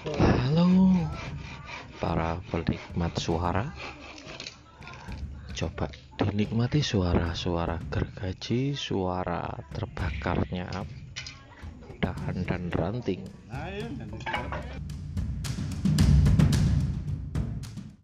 Halo. Para penikmat suara. Coba dinikmati suara-suara gergaji Suara terbakarnya dahan dan ranting.